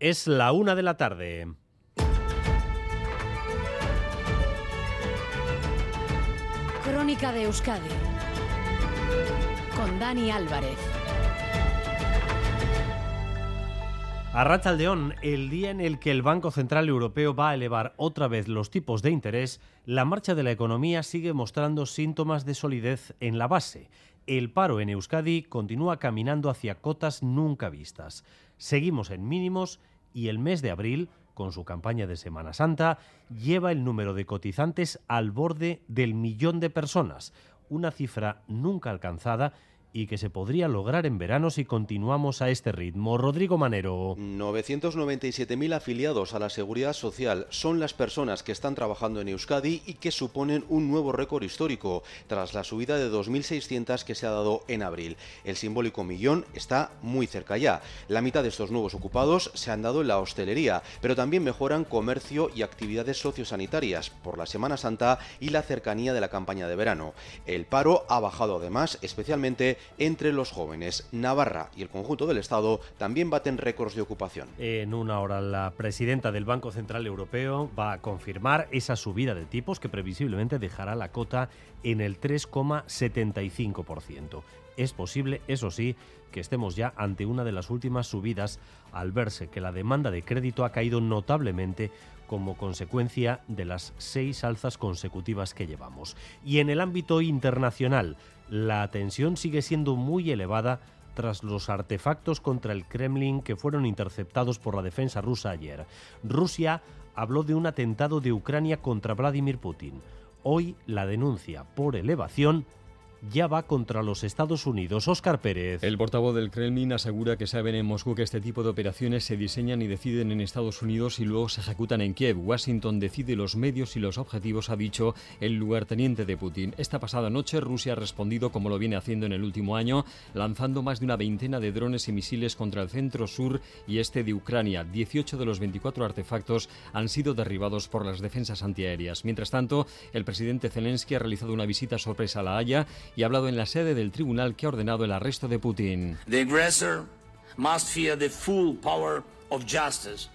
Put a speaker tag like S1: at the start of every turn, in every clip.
S1: Es la una de la tarde.
S2: Crónica de Euskadi con Dani Álvarez.
S1: A León, el día en el que el Banco Central Europeo va a elevar otra vez los tipos de interés, la marcha de la economía sigue mostrando síntomas de solidez en la base. El paro en Euskadi continúa caminando hacia cotas nunca vistas. Seguimos en mínimos y el mes de abril, con su campaña de Semana Santa, lleva el número de cotizantes al borde del millón de personas, una cifra nunca alcanzada y que se podría lograr en verano si continuamos a este ritmo. Rodrigo Manero.
S3: 997.000 afiliados a la Seguridad Social son las personas que están trabajando en Euskadi y que suponen un nuevo récord histórico tras la subida de 2.600 que se ha dado en abril. El simbólico millón está muy cerca ya. La mitad de estos nuevos ocupados se han dado en la hostelería, pero también mejoran comercio y actividades sociosanitarias por la Semana Santa y la cercanía de la campaña de verano. El paro ha bajado además, especialmente entre los jóvenes. Navarra y el conjunto del Estado también baten récords de ocupación.
S1: En una hora, la presidenta del Banco Central Europeo va a confirmar esa subida de tipos que previsiblemente dejará la cota en el 3,75%. Es posible, eso sí, que estemos ya ante una de las últimas subidas al verse que la demanda de crédito ha caído notablemente como consecuencia de las seis alzas consecutivas que llevamos. Y en el ámbito internacional, la tensión sigue siendo muy elevada tras los artefactos contra el Kremlin que fueron interceptados por la defensa rusa ayer. Rusia habló de un atentado de Ucrania contra Vladimir Putin. Hoy la denuncia por elevación ya va contra los Estados Unidos. Oscar Pérez.
S4: El portavoz del Kremlin asegura que saben en Moscú que este tipo de operaciones se diseñan y deciden en Estados Unidos y luego se ejecutan en Kiev. Washington decide los medios y los objetivos, ha dicho el lugarteniente de Putin. Esta pasada noche Rusia ha respondido como lo viene haciendo en el último año, lanzando más de una veintena de drones y misiles contra el centro sur y este de Ucrania. 18 de los 24 artefactos han sido derribados por las defensas antiaéreas. Mientras tanto, el presidente Zelensky ha realizado una visita sorpresa a La Haya y ha hablado en la sede del tribunal que ha ordenado el arresto de Putin.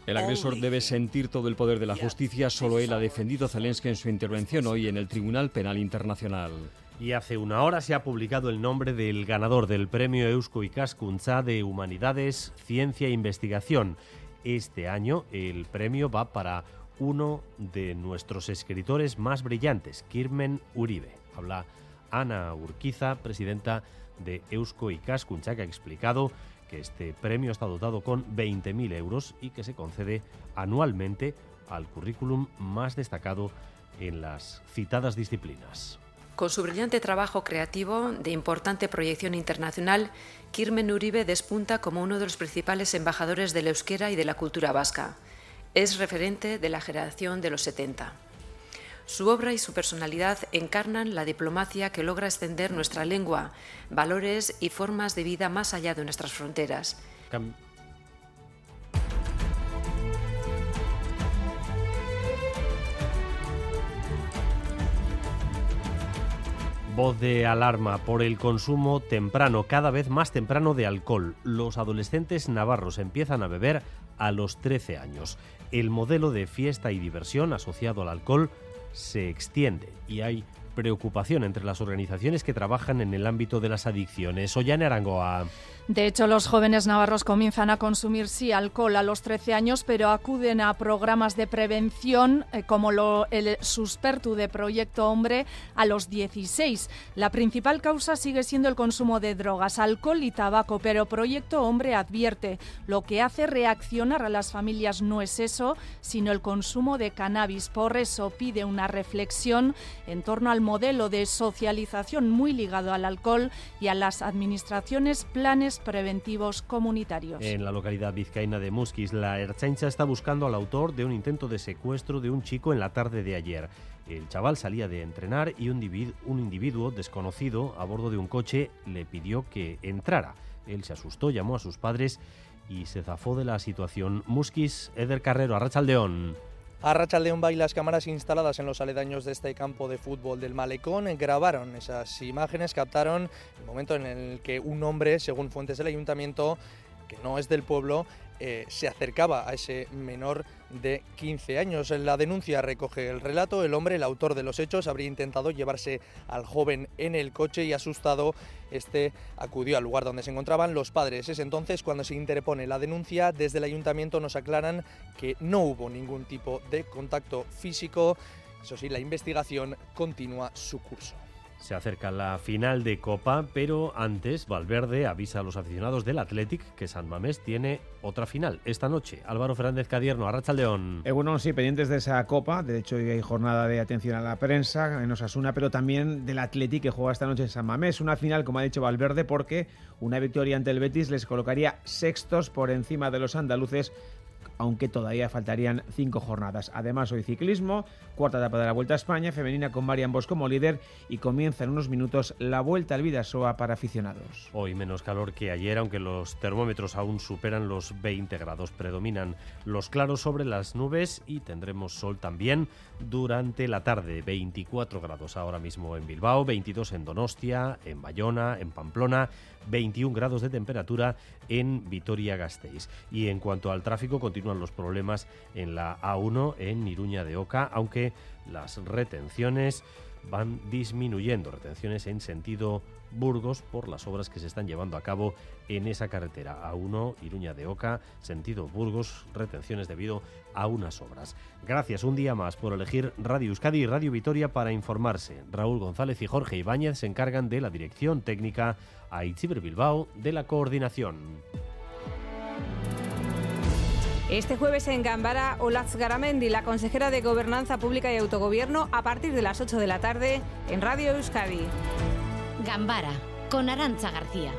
S4: El agresor debe sentir todo el poder de la justicia, solo él ha defendido Zelensky en su intervención hoy en el Tribunal Penal Internacional.
S1: Y hace una hora se ha publicado el nombre del ganador del premio Eusko Ikaskuntza de Humanidades, Ciencia e Investigación. Este año el premio va para uno de nuestros escritores más brillantes, Kirmen Uribe. Habla Ana Urquiza, presidenta de Eusko que ha explicado que este premio está dotado con 20.000 euros y que se concede anualmente al currículum más destacado en las citadas disciplinas.
S5: Con su brillante trabajo creativo de importante proyección internacional, Kirmen Uribe despunta como uno de los principales embajadores del euskera y de la cultura vasca. Es referente de la generación de los 70. Su obra y su personalidad encarnan la diplomacia que logra extender nuestra lengua, valores y formas de vida más allá de nuestras fronteras.
S1: Voz de alarma por el consumo temprano, cada vez más temprano de alcohol. Los adolescentes navarros empiezan a beber a los 13 años. El modelo de fiesta y diversión asociado al alcohol se extiende y hay preocupación entre las organizaciones que trabajan en el ámbito de las adicciones. Ollane Arangoa.
S6: De hecho, los jóvenes navarros comienzan a consumir sí alcohol a los 13 años, pero acuden a programas de prevención eh, como el Suspertu de Proyecto Hombre a los 16. La principal causa sigue siendo el consumo de drogas, alcohol y tabaco, pero Proyecto Hombre advierte lo que hace reaccionar a las familias no es eso, sino el consumo de cannabis. Por eso pide una reflexión en torno al modelo de socialización muy ligado al alcohol y a las administraciones planes preventivos comunitarios.
S1: En la localidad vizcaína de Musquis, la Erchancha está buscando al autor de un intento de secuestro de un chico en la tarde de ayer. El chaval salía de entrenar y un individuo, un individuo desconocido a bordo de un coche le pidió que entrara. Él se asustó, llamó a sus padres y se zafó de la situación. Musquis, Eder Carrero, Arrachaldeón.
S7: A León y las cámaras instaladas en los aledaños de este campo de fútbol del Malecón grabaron esas imágenes, captaron el momento en el que un hombre, según fuentes del ayuntamiento, que no es del pueblo, eh, se acercaba a ese menor de 15 años. La denuncia recoge el relato. El hombre, el autor de los hechos, habría intentado llevarse al joven en el coche y asustado, este acudió al lugar donde se encontraban los padres. Es entonces cuando se interpone la denuncia. Desde el ayuntamiento nos aclaran que no hubo ningún tipo de contacto físico. Eso sí, la investigación continúa su curso.
S1: Se acerca la final de Copa, pero antes Valverde avisa a los aficionados del Athletic que San Mamés tiene otra final esta noche. Álvaro Fernández Cadierno, Arracha León.
S8: Eh, bueno, sí, pendientes de esa Copa. De hecho, hay jornada de atención a la prensa en Osasuna, pero también del Athletic que juega esta noche en San Mamés. Una final, como ha dicho Valverde, porque una victoria ante el Betis les colocaría sextos por encima de los andaluces aunque todavía faltarían cinco jornadas. Además, hoy ciclismo, cuarta etapa de la Vuelta a España, femenina con Marian Bosch como líder y comienza en unos minutos la Vuelta al Vidasoa para aficionados.
S1: Hoy menos calor que ayer, aunque los termómetros aún superan los 20 grados. Predominan los claros sobre las nubes y tendremos sol también durante la tarde. 24 grados ahora mismo en Bilbao, 22 en Donostia, en Bayona, en Pamplona, 21 grados de temperatura en Vitoria-Gasteiz. Y en cuanto al tráfico, continúan los problemas en la A1 en Iruña de Oca, aunque las retenciones van disminuyendo, retenciones en sentido Burgos por las obras que se están llevando a cabo en esa carretera. A1, Iruña de Oca, sentido Burgos, retenciones debido a unas obras. Gracias un día más por elegir Radio Euskadi y Radio Vitoria para informarse. Raúl González y Jorge Ibáñez se encargan de la dirección técnica, a Itziber Bilbao de la coordinación.
S9: Este jueves en Gambara, Olaz Garamendi, la consejera de Gobernanza Pública y Autogobierno, a partir de las 8 de la tarde en Radio Euskadi.
S2: Gambara, con Arancha García.